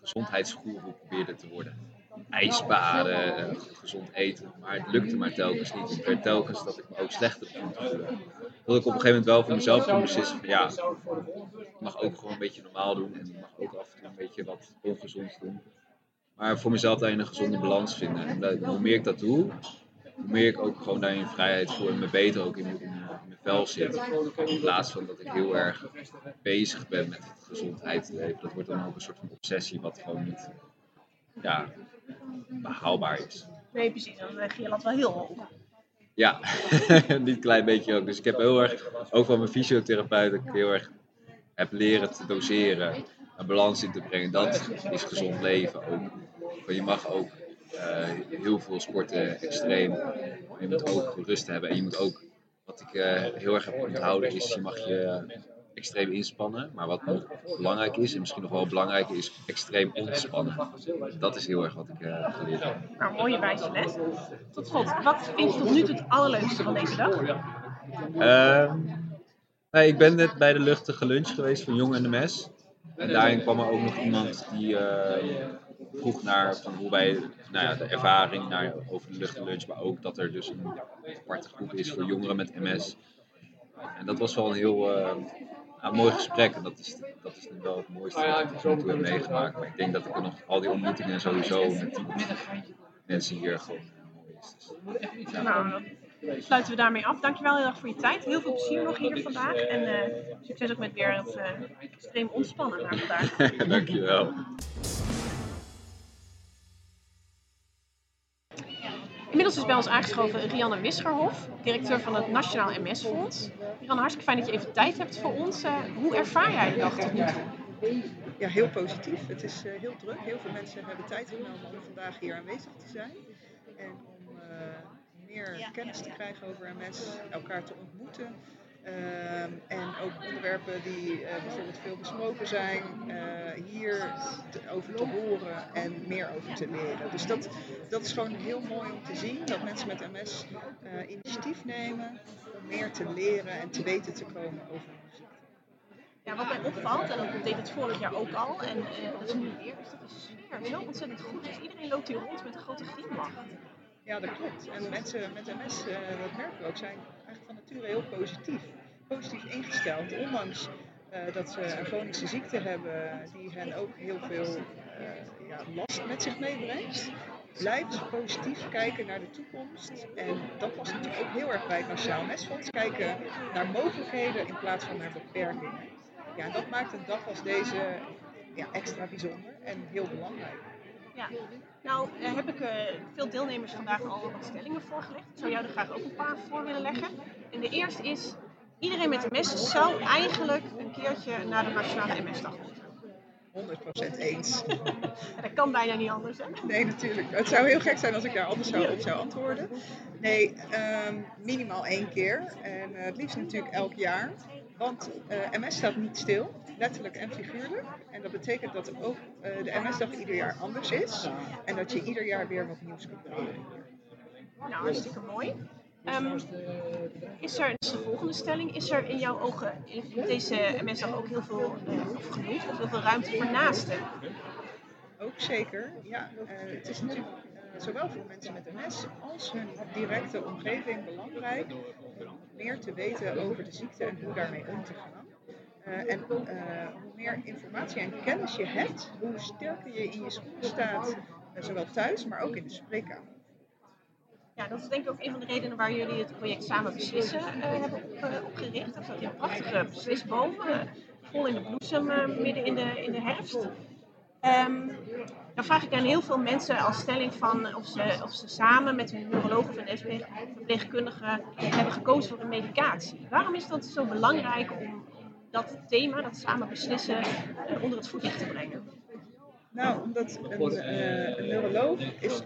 gezondheidsgoeroe probeerde te worden. IJsbaden, eh, gezond eten, maar het lukte maar telkens niet. Ik werd telkens dat ik me ook slechter te voelen. Dat ik op een gegeven moment wel voor mezelf kon beslissen van ja, ik mag ook gewoon een beetje normaal doen en ik mag ook af en toe een beetje wat ongezond doen. Maar voor mezelf daarin een gezonde balans vinden. En hoe meer ik dat doe, hoe meer ik ook gewoon daarin vrijheid voel en me beter ook in, mijn- in, mijn- vel zit. In plaats van dat ik heel erg bezig ben met het gezondheidsleven. Dat wordt dan ook een soort van obsessie wat gewoon niet ja, behaalbaar is. Nee, precies. Dan leg je lat wel heel hoog. Ja, niet een klein beetje ook. Dus ik heb heel erg, ook van mijn fysiotherapeut, dat ik heel erg heb leren te doseren, een balans in te brengen. Dat is gezond leven ook. Want je mag ook eh, heel veel sporten extreem, maar je moet ook rust hebben. En je moet ook, wat ik eh, heel erg heb onthouden, is je mag je extreem inspannen. Maar wat nog belangrijk is, en misschien nog wel belangrijker, is extreem ontspannen. Dat is heel erg wat ik eh, geleerd heb. Nou, mooie wijze les. Tot slot, wat vind je tot nu toe het allerleukste van deze dag? Ehm, nee, ik ben net bij de luchtige lunch geweest van Jong en de Mes. En daarin kwam er ook nog iemand die eh, vroeg naar van hoe wij, nou ja, de ervaring naar, over de luchtige lunch, maar ook dat er dus een aparte groep is voor jongeren met MS. En dat was wel een heel eh, ja, mooi gesprek. En dat is, dat is nu wel het mooiste wat ik tot nu toe heb meegemaakt. Maar ik denk dat ik er nog al die ontmoetingen sowieso met die mensen hier gewoon eh, mooi is. Dus, ja. Nou, dan sluiten we daarmee af. Dankjewel heel erg voor je tijd. Heel veel plezier nog hier vandaag. En eh, succes ook met weer het eh, extreem ontspannen naar vandaag. Dankjewel. Inmiddels is bij ons aangeschoven Rianne Wisgerhof, directeur van het Nationaal MS-fonds. Rianne, hartstikke fijn dat je even tijd hebt voor ons. Eh, hoe ervaar jij de dag tot nu toe? ja, heel positief. Het is eh, heel druk. Heel veel mensen hebben tijd genomen om vandaag hier aanwezig te zijn. En om eh, meer kennis te krijgen over MS, elkaar te ontmoeten. Ehm, en ook onderwerpen die eh, bijvoorbeeld veel besproken zijn, eh, hier over te horen en meer over te leren. Dus dat, dat is gewoon heel mooi om te zien, dat mensen met MS eh, initiatief nemen om meer te leren en te weten te komen over hun ziekte. Ja, wat mij opvalt, en dat deed het vorig jaar ook al, en dat is nu weer, is dat de sfeer zo ontzettend goed is. Iedereen loopt hier rond met een grote glimlach. Ja, dat klopt. En mensen met MS, eh, dat merken we ook, zijn eigenlijk van nature heel positief. Positief ingesteld, ondanks eh, dat ze een chronische ziekte hebben die hen ook heel veel eh, ja, last met zich meebrengt. Blijven ze positief kijken naar de toekomst. En dat was natuurlijk ook heel erg bij het Nationaal MS-fonds. Kijken naar mogelijkheden in plaats van naar beperkingen. Ja, dat maakt een dag als deze ja, extra bijzonder en heel belangrijk. Ja. Nou, eh, heb ik eh, veel deelnemers vandaag al wat stellingen voorgelegd. Ik zou jou er graag ook een paar voor willen leggen. En de eerste is, iedereen met MS zou eigenlijk een keertje naar de Nationale MS-dag moeten. 100% eens. Dat kan bijna niet anders, hè? Nee, natuurlijk. Het zou heel gek zijn als ik daar anders zou, op zou antwoorden. Nee, ehm, minimaal één keer. En eh, het liefst natuurlijk elk jaar. Want eh, MS staat niet stil, letterlijk en figuurlijk. En dat betekent dat ook eh, de MS-dag ieder jaar anders is. En dat je ieder jaar weer wat nieuws kunt leren. Nou, hartstikke mooi. Ehm, is er, dus de volgende stelling, is er in jouw ogen in deze MS-dag ook heel veel, eh, of genoeg, of heel veel ruimte voor naasten? Ook zeker, ja. Eh, het is natuurlijk eh, zowel voor mensen met MS als hun directe omgeving belangrijk meer te weten over de ziekte en hoe daarmee om te gaan. Eh, en eh, hoe meer informatie en kennis je hebt, hoe sterker je in je schoenen staat, eh, zowel thuis, maar ook in de spreekkamer. Ja, dat is denk ik ook een van de redenen waar jullie het project Samen Beslissen hebben op, opgericht. Er staat hier een prachtige eh, vol in de bloesem, midden in de, in de herfst. Ehm, dan vraag ik aan heel veel mensen als stelling van of ze, of ze samen met hun neuroloog of een verpleegkundige hebben gekozen voor een medicatie. Waarom is dat zo belangrijk om dat thema, dat samen beslissen, onder het voetlicht te brengen? Nou, omdat een, eh, een neuroloog is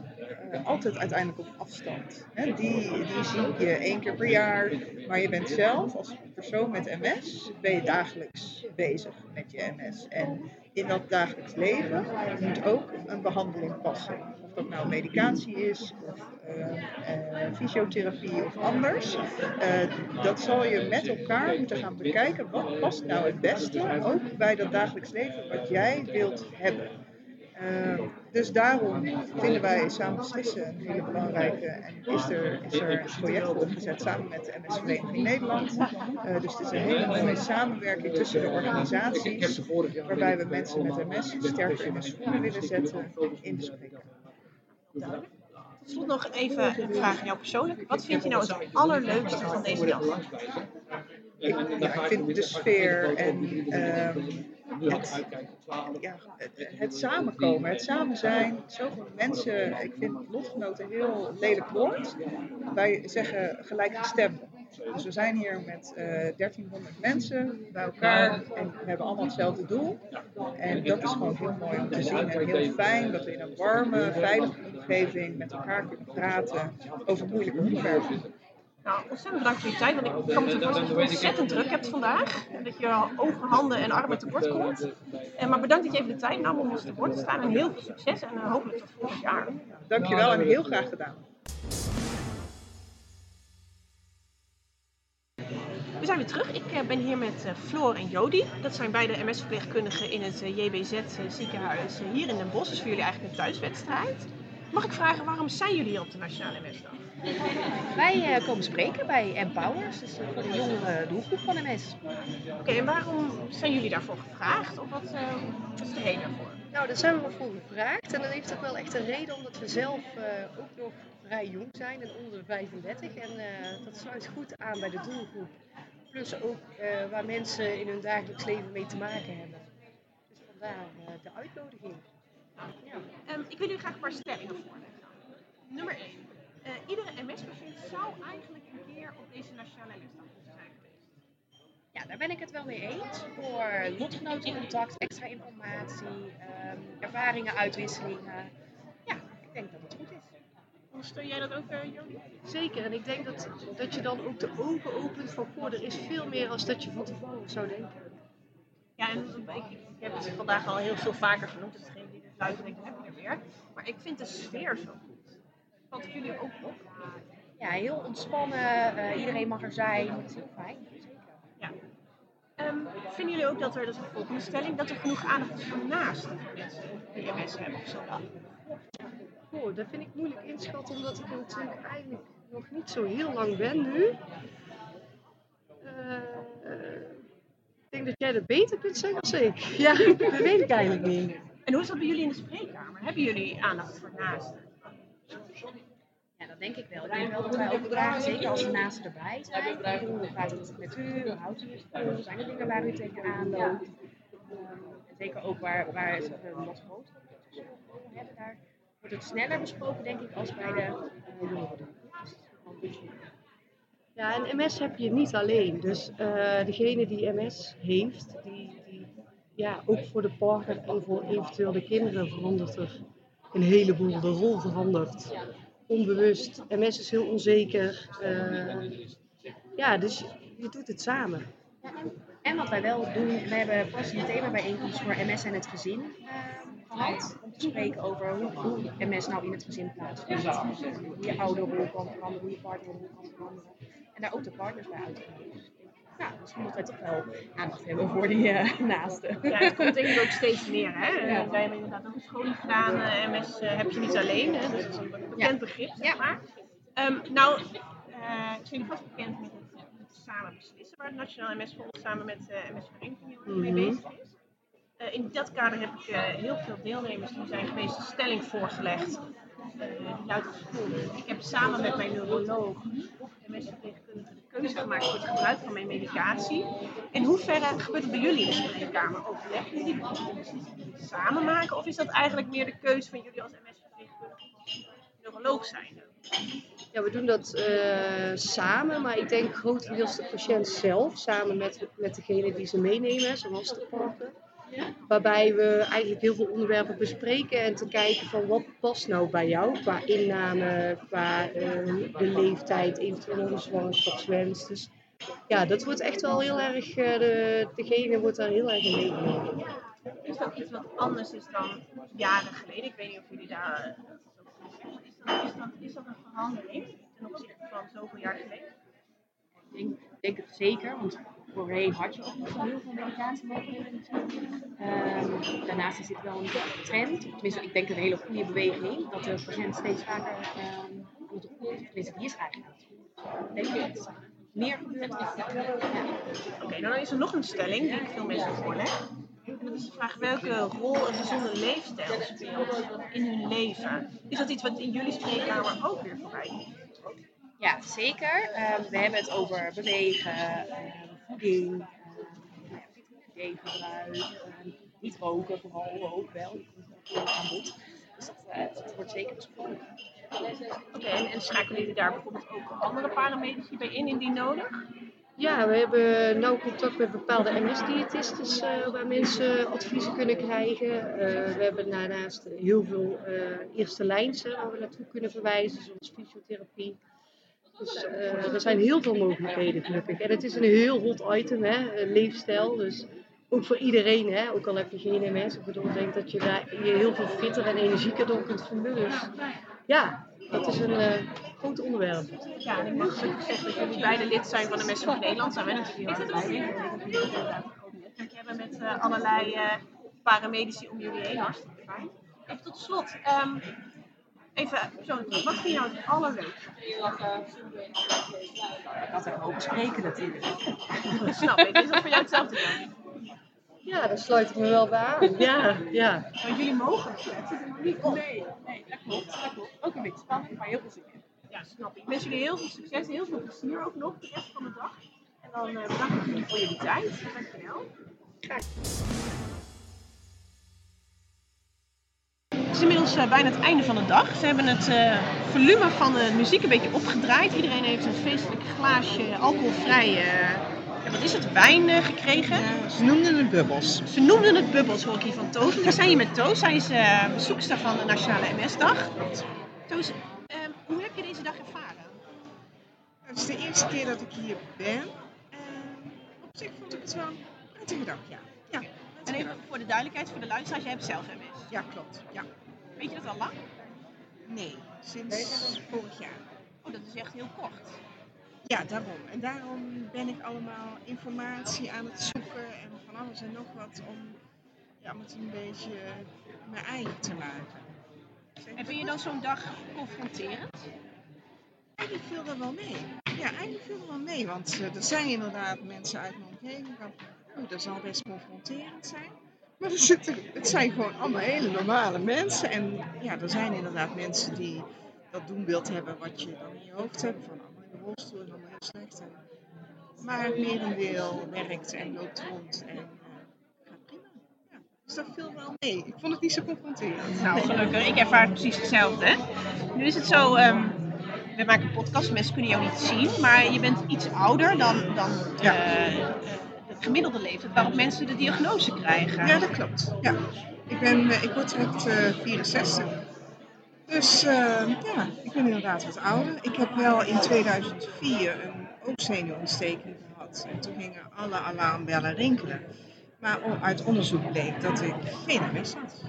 altijd uiteindelijk op afstand. Hè? Die, die zie je één keer per jaar, maar je bent zelf als persoon met MS, ben je dagelijks bezig met je MS. En in dat dagelijks leven moet ook een behandeling passen. Of dat nou medicatie is, of eh, eh, fysiotherapie of anders. Eh, dat zal je met elkaar moeten gaan bekijken. Wat past nou het beste, ook bij dat dagelijks leven wat jij wilt hebben. Dus daarom vinden wij samen beslissen een hele belangrijke en is er, is er een project voor opgezet samen met de MS Vereniging Nederland. Uh, dus het is een hele mooie samenwerking tussen de organisaties waarbij we mensen met MS sterker in de schoenen willen zetten in de spreekkamer. Tot slot nog even een vraag aan jou persoonlijk. Wat vind je nou het allerleukste van deze dag? Ik, ja, ik vind de sfeer en um, het, ja, het, het, samenkomen, het samen zijn. Zoveel mensen, ik vind lotgenoten een heel lelijk woord. Wij zeggen gelijkgestemden. Dus we zijn hier met uh, 1300 mensen bij elkaar en we hebben allemaal hetzelfde doel. En dat is gewoon heel mooi om te zien en heel fijn dat we in een warme, veilige omgeving met elkaar kunnen praten over moeilijke onderwerpen. Nou, ontzettend bedankt voor je tijd, want ik kan me voorstellen dat je het ontzettend druk hebt vandaag. En dat je ogen, handen en armen tekort komt. En, maar bedankt dat je even de tijd nam om ons te woord te staan. En heel veel succes en uh, hopelijk tot volgend jaar. Dankjewel en heel graag gedaan. We zijn weer terug. Ik uh, ben hier met uh, Floor en Jody. Dat zijn beide MS-verpleegkundigen in het JBZ ziekenhuis hier in Den Bosch. Dus voor jullie eigenlijk een thuiswedstrijd. Mag ik vragen, waarom zijn jullie hier op de Nationale MS-dag? Wij uh, komen spreken bij Empowers, dus voor de jongere doelgroep van MS. Oké, okay, en waarom zijn jullie daarvoor gevraagd? Of wat, uh, wat is de reden daarvoor? Nou, daar zijn we voor gevraagd. En dat heeft ook wel echt een reden, omdat we zelf uh, ook nog vrij jong zijn en onder de 35. En dat sluit goed aan bij de doelgroep. Plus ook waar mensen in hun dagelijks leven mee te maken hebben. Dus vandaar de uitnodiging. Ja. Um, ik wil u graag een paar stellingen voorleggen. Nummer 1. Uh, iedere MS-patiënt zou eigenlijk een keer op deze nationale MS-dag moeten zijn geweest. Ja, daar ben ik het wel mee eens. Voor lotgenotencontact, extra informatie, ehm, ervaringen, uitwisselingen. Ja, ik denk dat het goed is. Ondersteun jij dat ook, uh, Jody? Zeker, en ik denk dat, dat je dan ook de ogen opent van, goh, er is veel meer als dat je van tevoren zou denken. Ja, en ik, ik heb het vandaag al heel veel vaker genoemd, dus degene die dit luisteren, denkt, heb je er weer. Maar ik vind de sfeer zo goed. Valt jullie ook op? Ja, heel ontspannen, uh, iedereen mag er zijn. Het is heel fijn. Ja. Um, vinden jullie ook dat er, dat is de volgende stelling, dat er genoeg aandacht is voor naast mensen die MS hebben zo'n dag? Oh, dat vind ik moeilijk inschatten, omdat ik er natuurlijk eigenlijk nog niet zo heel lang ben nu. Uh, ik denk dat jij dat beter kunt zeggen als ik. Ja, dat weet ik eigenlijk niet. En hoe is dat bij jullie in de spreekkamer? Hebben jullie aandacht voor naasten? Dat denk ik wel. Ik denk wel dat wij ook vragen, zeker als de naasten erbij zijn. Hoe gaat het met u? Hoe houdt u het vol? Zijn er dingen waar u tegenaan loopt? Um, en zeker ook waar, waar ze een wat groter hebben daar wordt het sneller besproken, denk ik, als bij de jongeren. Ja, en MS heb je niet alleen. Dus uh, degene die MS heeft, die, die, ja, ook voor de partner en voor eventueel de kinderen verandert er een heleboel. De rol verandert. Onbewust. MS is heel onzeker. Uh, ja, dus je doet het samen. En, en, wat wij wel doen, we hebben pas een themabijeenkomst voor MS en het gezin uh, gehad. Om te spreken over hoe, hoe MS nou in het gezin plaatsvindt. Hoe je ouderrol kan veranderen, hoe je partnerrol kan veranderen. En daar ook de partners bij uitnodigen. Nou, misschien moeten wij toch wel aandacht hebben voor die uh, naasten. Ja, het komt denk ik ook steeds meer. Hè? Ja. Wij hebben inderdaad ook een scholing gedaan. Uh, MS uh, heb je niet alleen, hè? dus dat is een bekend ja. begrip, zeg maar. Um, nou, zijn jullie vast bekend met het, het samen beslissen, waar het Nationaal MS-fonds samen met MS Vereniging heel mee bezig is. Uh, in dat kader heb ik uh, heel veel deelnemers die zijn geweest een stelling voorgelegd. Uh, die luidt als volgt. Ik heb samen met mijn neuroloog MS-verpleegkundige gemaakt voor het gebruik van mijn medicatie. In hoeverre gebeurt het bij jullie in de spreekkamer? Overleggen jullie samen maken? Of is dat eigenlijk meer de keuze van jullie als MS-verpleegkundige neuroloog zijn? Ja, we doen dat uh, samen, maar ik denk grotendeels de patiënt zelf, samen met, met degene die ze meenemen, zoals de partner. Waarbij we eigenlijk heel veel onderwerpen bespreken en te kijken van wat past nou bij jou qua inname, qua uh, de leeftijd, eventueel nog een zwangerschapswens. Dus ja, dat wordt echt wel heel erg, uh, de, degene wordt daar heel erg in meegenomen. Is dat iets wat anders is dan jaren geleden? Ik weet niet of jullie daar is dat, is dat, is dat een verandering ten opzichte van zoveel jaar geleden? Ik denk, denk het zeker, want voorheen had je ook nog heel veel natuurlijk. Um, daarnaast is dit wel een trend, tenminste ik denk een hele goede beweging, dat de patiënt steeds vaker um, aan het opkomt. Tenminste, die is eigenlijk aan het denk meer gebeurt. Oké, okay, dan is er nog een stelling die ik veel mensen voorleg. En dat is de vraag welke rol een gezonde leefstijl speelt in hun leven. Is dat iets wat in jullie spreekkamer ook weer voorbij komt? Ja, zeker. Um, we hebben het over bewegen, voeding, uh, gebruik, uh, niet roken vooral ook wel. Dat aan bod. Dus dat, dat wordt zeker besproken. Oké, okay, en, en schakelen jullie daar bijvoorbeeld ook andere paramedici bij in, indien nodig? Ja, we hebben nauw contact met bepaalde MS-diëtistes uh, waar mensen adviezen kunnen krijgen. Uh, we hebben daarnaast heel veel uh, eerste lijnsen waar we naartoe kunnen verwijzen, zoals fysiotherapie. Dus er zijn heel veel mogelijkheden gelukkig. En het is een heel hot item, hè, leefstijl. Dus ook voor iedereen, hè, ook al heb je geen MS. Ik bedoel, ik denk dat je daar je heel veel fitter en energieker door kunt voelen. Dus ja, dat is een uh, groot onderwerp. Ja, en ik mag zeggen dat jullie beide lid zijn van de Mensen van Nederland. Zijn we natuurlijk heel erg blij mee. We hebben met uh, allerlei paramedici om jullie heen. Hartstikke fijn. Even tot slot. Um, even persoonlijk, wat vind je nou het allerleukste? Ik had er over spreken natuurlijk. Snap ik. Is dat voor jou hetzelfde dan? Ja, daar sluit ik me wel bij aan. Ja, ja. Maar jullie mogen het nog niet. Oh. Nee, nee, dat klopt. Dat klopt. Ook een beetje spannend, maar heel veel zin in. Ja, snap ik. Ik wens jullie heel veel succes, heel veel plezier ook nog de rest van de dag. En dan uh, bedank ik jullie voor jullie tijd. Dankjewel. Graag. Het is inmiddels uh, bijna het einde van de dag. Ze hebben het uh, volume van de muziek een beetje opgedraaid. Iedereen heeft een feestelijk glaasje alcoholvrij En wat is het? Wijn eh, gekregen. Ja, ze noemden het bubbels. Ze noemden het bubbels, hoor ik hier van Toos. We zijn hier met Toos. Zij is eh, bezoekster van de Nationale MS-dag. Toos, hoe heb je deze dag ervaren? Het is de eerste keer dat ik hier ben. En op zich vond ik het wel een prettige dag, ja. ja En even voor de duidelijkheid, voor de luisteraars, jij hebt zelf MS. Ja, klopt. Ja. Weet je dat al lang? Nee, sinds vorig jaar. Oh, dat is echt heel kort. Ja, daarom. En daarom ben ik allemaal informatie aan het zoeken en van alles en nog wat om, ja, om het een beetje mijn eigen te maken. En vind je dan zo'n dag confronterend? Eigenlijk viel er wel mee. Ja, eigenlijk viel er wel mee, want eh, er zijn inderdaad mensen uit mijn omgeving van, oeh, dat zal best confronterend zijn. Maar er zitten, het zijn gewoon allemaal hele normale mensen. En ja, er zijn inderdaad mensen die dat doenbeeld hebben wat je dan in je hoofd hebt, van allemaal in de rolstoel en allemaal heel slecht. En, maar het merendeel werkt en loopt rond en eh, gaat prima. Ja, dus dat viel wel mee. Ik vond het niet zo confronterend. Nou, gelukkig. Ik ervaar precies hetzelfde. Nu is het zo, ehm, we maken een podcast, mensen kunnen jou niet zien, maar je bent iets ouder dan, dan Ja. eh, gemiddelde leeftijd waarop mensen de diagnose krijgen. Ja, dat klopt. Ja. Ik, ben, eh, ik word direct eh 64. Dus eh, ja, ik ben inderdaad wat ouder. Ik heb wel in 2004 een oogzenuwontsteking gehad. En toen gingen alle alarmbellen rinkelen. Maar uit onderzoek bleek dat ik geen MS had.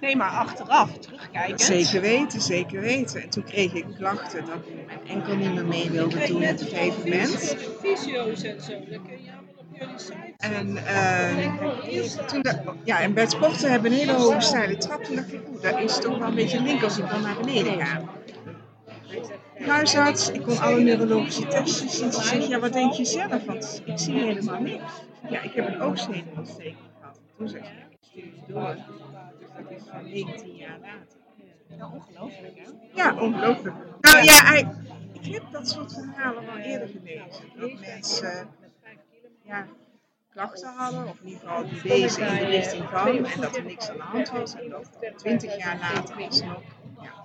Nee, maar achteraf, terugkijken. Zeker weten, zeker weten. En toen kreeg ik klachten dat mijn enkel niet meer mee wilde doen op een gegeven moment. Fysio's en zo, dat kun je En, eh, toen da- ja, en bij het sporten hebben een hele hoge steile trap. Toen dacht ik, oeh, dat is toch wel een beetje link als ik dan naar beneden ga. Huisarts, ik kon alle neurologische tests zien. Ze zegt, ja, wat denk je zelf? Want ik zie helemaal niks. Ja, ik heb een oogzenuwontsteking gehad. Toen zei ze, door. Dus dat is van 19 jaar later. Ja, ongelooflijk, hè? Ja, ongelooflijk. Nou ja, ik heb dat soort verhalen wel eerder gelezen. Dat mensen ja, klachten hadden, of in ieder geval die wezen in de richting van, en dat er niks aan de hand was. En dat twintig jaar later is nog.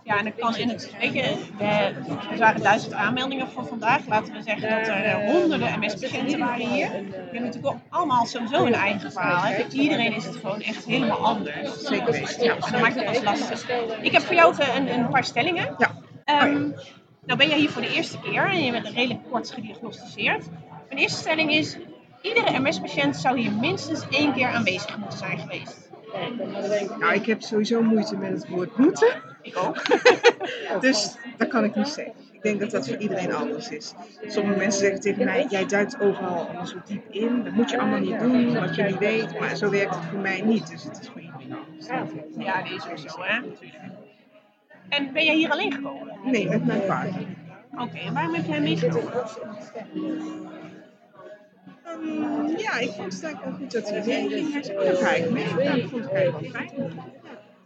Ja, en dan kan in het, weet je, we, we zagen duizend aanmeldingen voor vandaag. Laten we zeggen dat er eh, honderden MS-patiënten waren hier. Die hebben natuurlijk ook allemaal sowieso een eigen verhaal. Hè. Voor iedereen is het gewoon echt helemaal anders. Zeker weten. Ja, dat maakt het pas lastig. Ik heb voor jou ook een, een paar stellingen. Ja. Ehm, nou ben jij hier voor de eerste keer en je bent redelijk kort gediagnosticeerd. Mijn eerste stelling is, iedere MS-patiënt zou hier minstens één keer aanwezig moeten zijn geweest. Nou, ik heb sowieso moeite met het woord moeten. Ik ook. Dus dat kan ik niet zeggen. Ik denk dat dat voor iedereen anders is. Sommige mensen zeggen tegen mij, jij duikt overal allemaal zo diep in. Dat moet je allemaal niet doen, wat je niet weet. Maar zo werkt het voor mij niet. Dus het is voor iedereen anders. Ja, dat is ook zo, hè? En ben jij hier alleen gekomen? Nee, met mijn partner. Oké, en waarom heb jij meegenomen? Ehm, ja, ik vond het eigenlijk wel goed dat hij mee ging. Hij zei, oh, ga ik mee. Nou, dat vond ik eigenlijk wel fijn.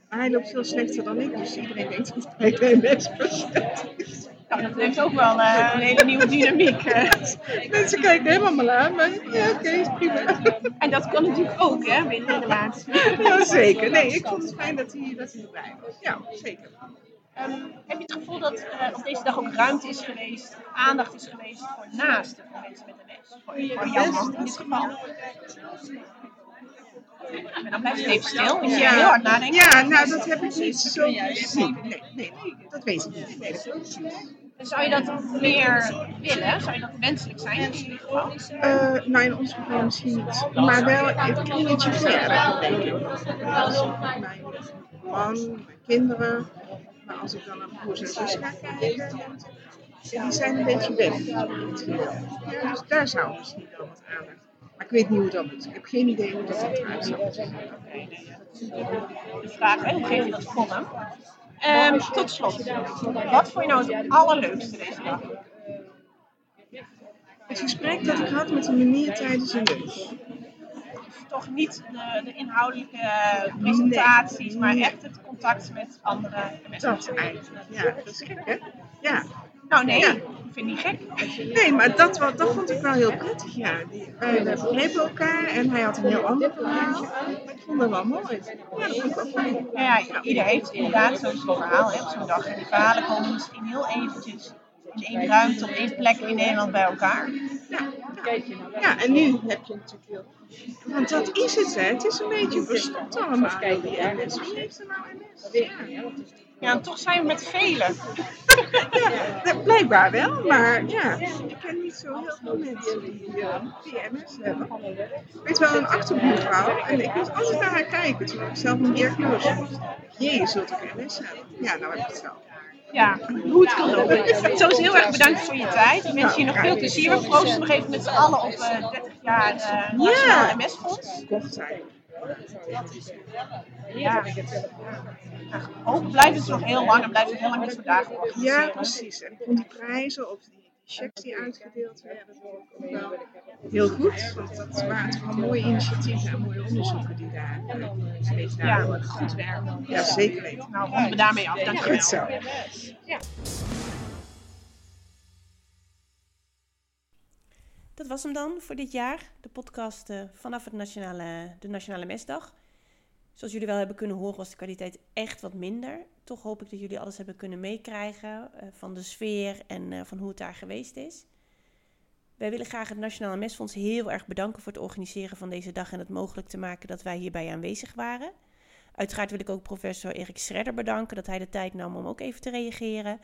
Maar hij loopt veel slechter dan ik, dus iedereen denkt dat hij geen menspatiënt is. Nou, dat heeft ook wel eh, een hele nieuwe dynamiek. eh. Mensen kijken helemaal maar aan, maar ja, oké, is prima. En dat kan natuurlijk ook, hè, binnen een relatie. Ja, zeker. Nee, ik vond het fijn dat hij, dat hij erbij was. Ja, zeker. Ehm, heb je het gevoel dat eh, op deze dag ook ruimte is geweest, aandacht is geweest voor naasten van mensen met MS? Voor, voor jouw man in dit geval? En dan blijf je even stil, moet je heel hard nadenken. Ja, nou, dat heb ik niet zo gezien. Nee, nee, dat weet ik niet. Nee, niet. Zou je dat meer willen? Zou je dat wenselijk zijn in ieder geval? Eh, nou, in ons geval misschien niet. Maar wel het kringetje verder, denk ik. Mijn man, mijn kinderen, maar als ik dan naar broers en ga kijken, die zijn een beetje weg. Ja, dus daar zou misschien wel wat aandacht. Maar ik weet niet hoe dat moet. Ik heb geen idee hoe dat eruit zou moeten zien. De vraag, hè, hoe geef je dat vorm? Ehm, tot slot, wat vond je nou het allerleukste deze dag? Het gesprek dat ik had met een meneer tijdens een lunch. Toch niet de, de inhoudelijke eh, presentaties, Nee, maar echt het contact met andere mensen. Dat eigenlijk. Ja, dat is gek, hè? Ja. Nou nee, Ja. ik vind die gek. Nee, maar dat, dat vond ik wel heel prettig, ja. Die, wij begrepen elkaar en hij had een heel ander verhaal. Maar ik vond het wel mooi. Ja, dat vond ik ook wel mooi. Ja, ja, ieder heeft inderdaad zo'n zo'n verhaal hè, op zo'n dag. En die verhalen komen misschien heel eventjes in één ruimte, op één plek in Nederland bij elkaar. Ja, ja. Ja, en nu heb je natuurlijk heel... Want dat is het, hè. Het is een beetje verstopt allemaal, die MS. Wie heeft er nou MS? Ja. Ja, en toch zijn we met velen. Ja, blijkbaar wel, maar ja, ik ken niet zo heel veel mensen die, eh, die MS hebben. Ik weet wel een achterbuurvrouw en ik moest altijd naar haar kijken toen ik zelf een diagnose had. Jee, je zult ook MS hebben. Ja, nou heb ik het wel. Ja, hoe het kan doen. Sowieso heel erg bedankt voor je tijd. Ik wens je nog veel plezier. We proosten nog even met z'n allen op eh 30 jaar eh Nationaal MS-fonds. Kort zijn. Ja. Hoop blijft het nog heel lang en blijft het heel lang soort dagen Ja, precies. En die prijzen die checks die uitgedeeld werden, ook wel heel goed. Want dat waren toch wel mooie initiatieven en mooie onderzoeken die daar eh, steeds Ja, naar goed werk. Ja, zeker weten. Nou, ronden we daarmee af. Dankjewel. Goed zo. Dat was hem dan voor dit jaar. De podcast eh, vanaf het nationale, de Nationale Mesdag. Zoals jullie wel hebben kunnen horen was de kwaliteit echt wat minder. Toch hoop ik dat jullie alles hebben kunnen meekrijgen eh, van de sfeer en eh, van hoe het daar geweest is. Wij willen graag het Nationale Mesfonds heel erg bedanken voor het organiseren van deze dag en het mogelijk te maken dat wij hierbij aanwezig waren. Uiteraard wil ik ook professor Erik Schredder bedanken dat hij de tijd nam om ook even te reageren.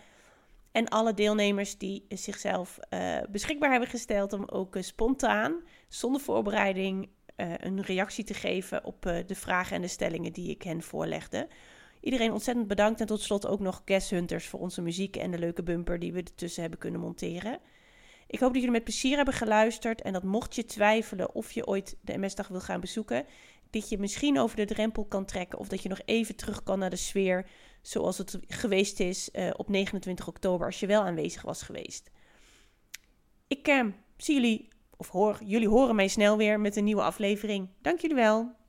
En alle deelnemers die zichzelf eh, beschikbaar hebben gesteld om ook spontaan, zonder voorbereiding, een reactie te geven op de vragen en de stellingen die ik hen voorlegde. Iedereen ontzettend bedankt en tot slot ook nog Guest Hunters voor onze muziek en de leuke bumper die we ertussen hebben kunnen monteren. Ik hoop dat jullie met plezier hebben geluisterd en dat mocht je twijfelen of je ooit de MS-dag wil gaan bezoeken, dat je misschien over de drempel kan trekken of dat je nog even terug kan naar de sfeer zoals het geweest is eh, op 29 oktober als je wel aanwezig was geweest. Ik eh, zie jullie, of hoor, jullie horen mij snel weer met een nieuwe aflevering. Dank jullie wel.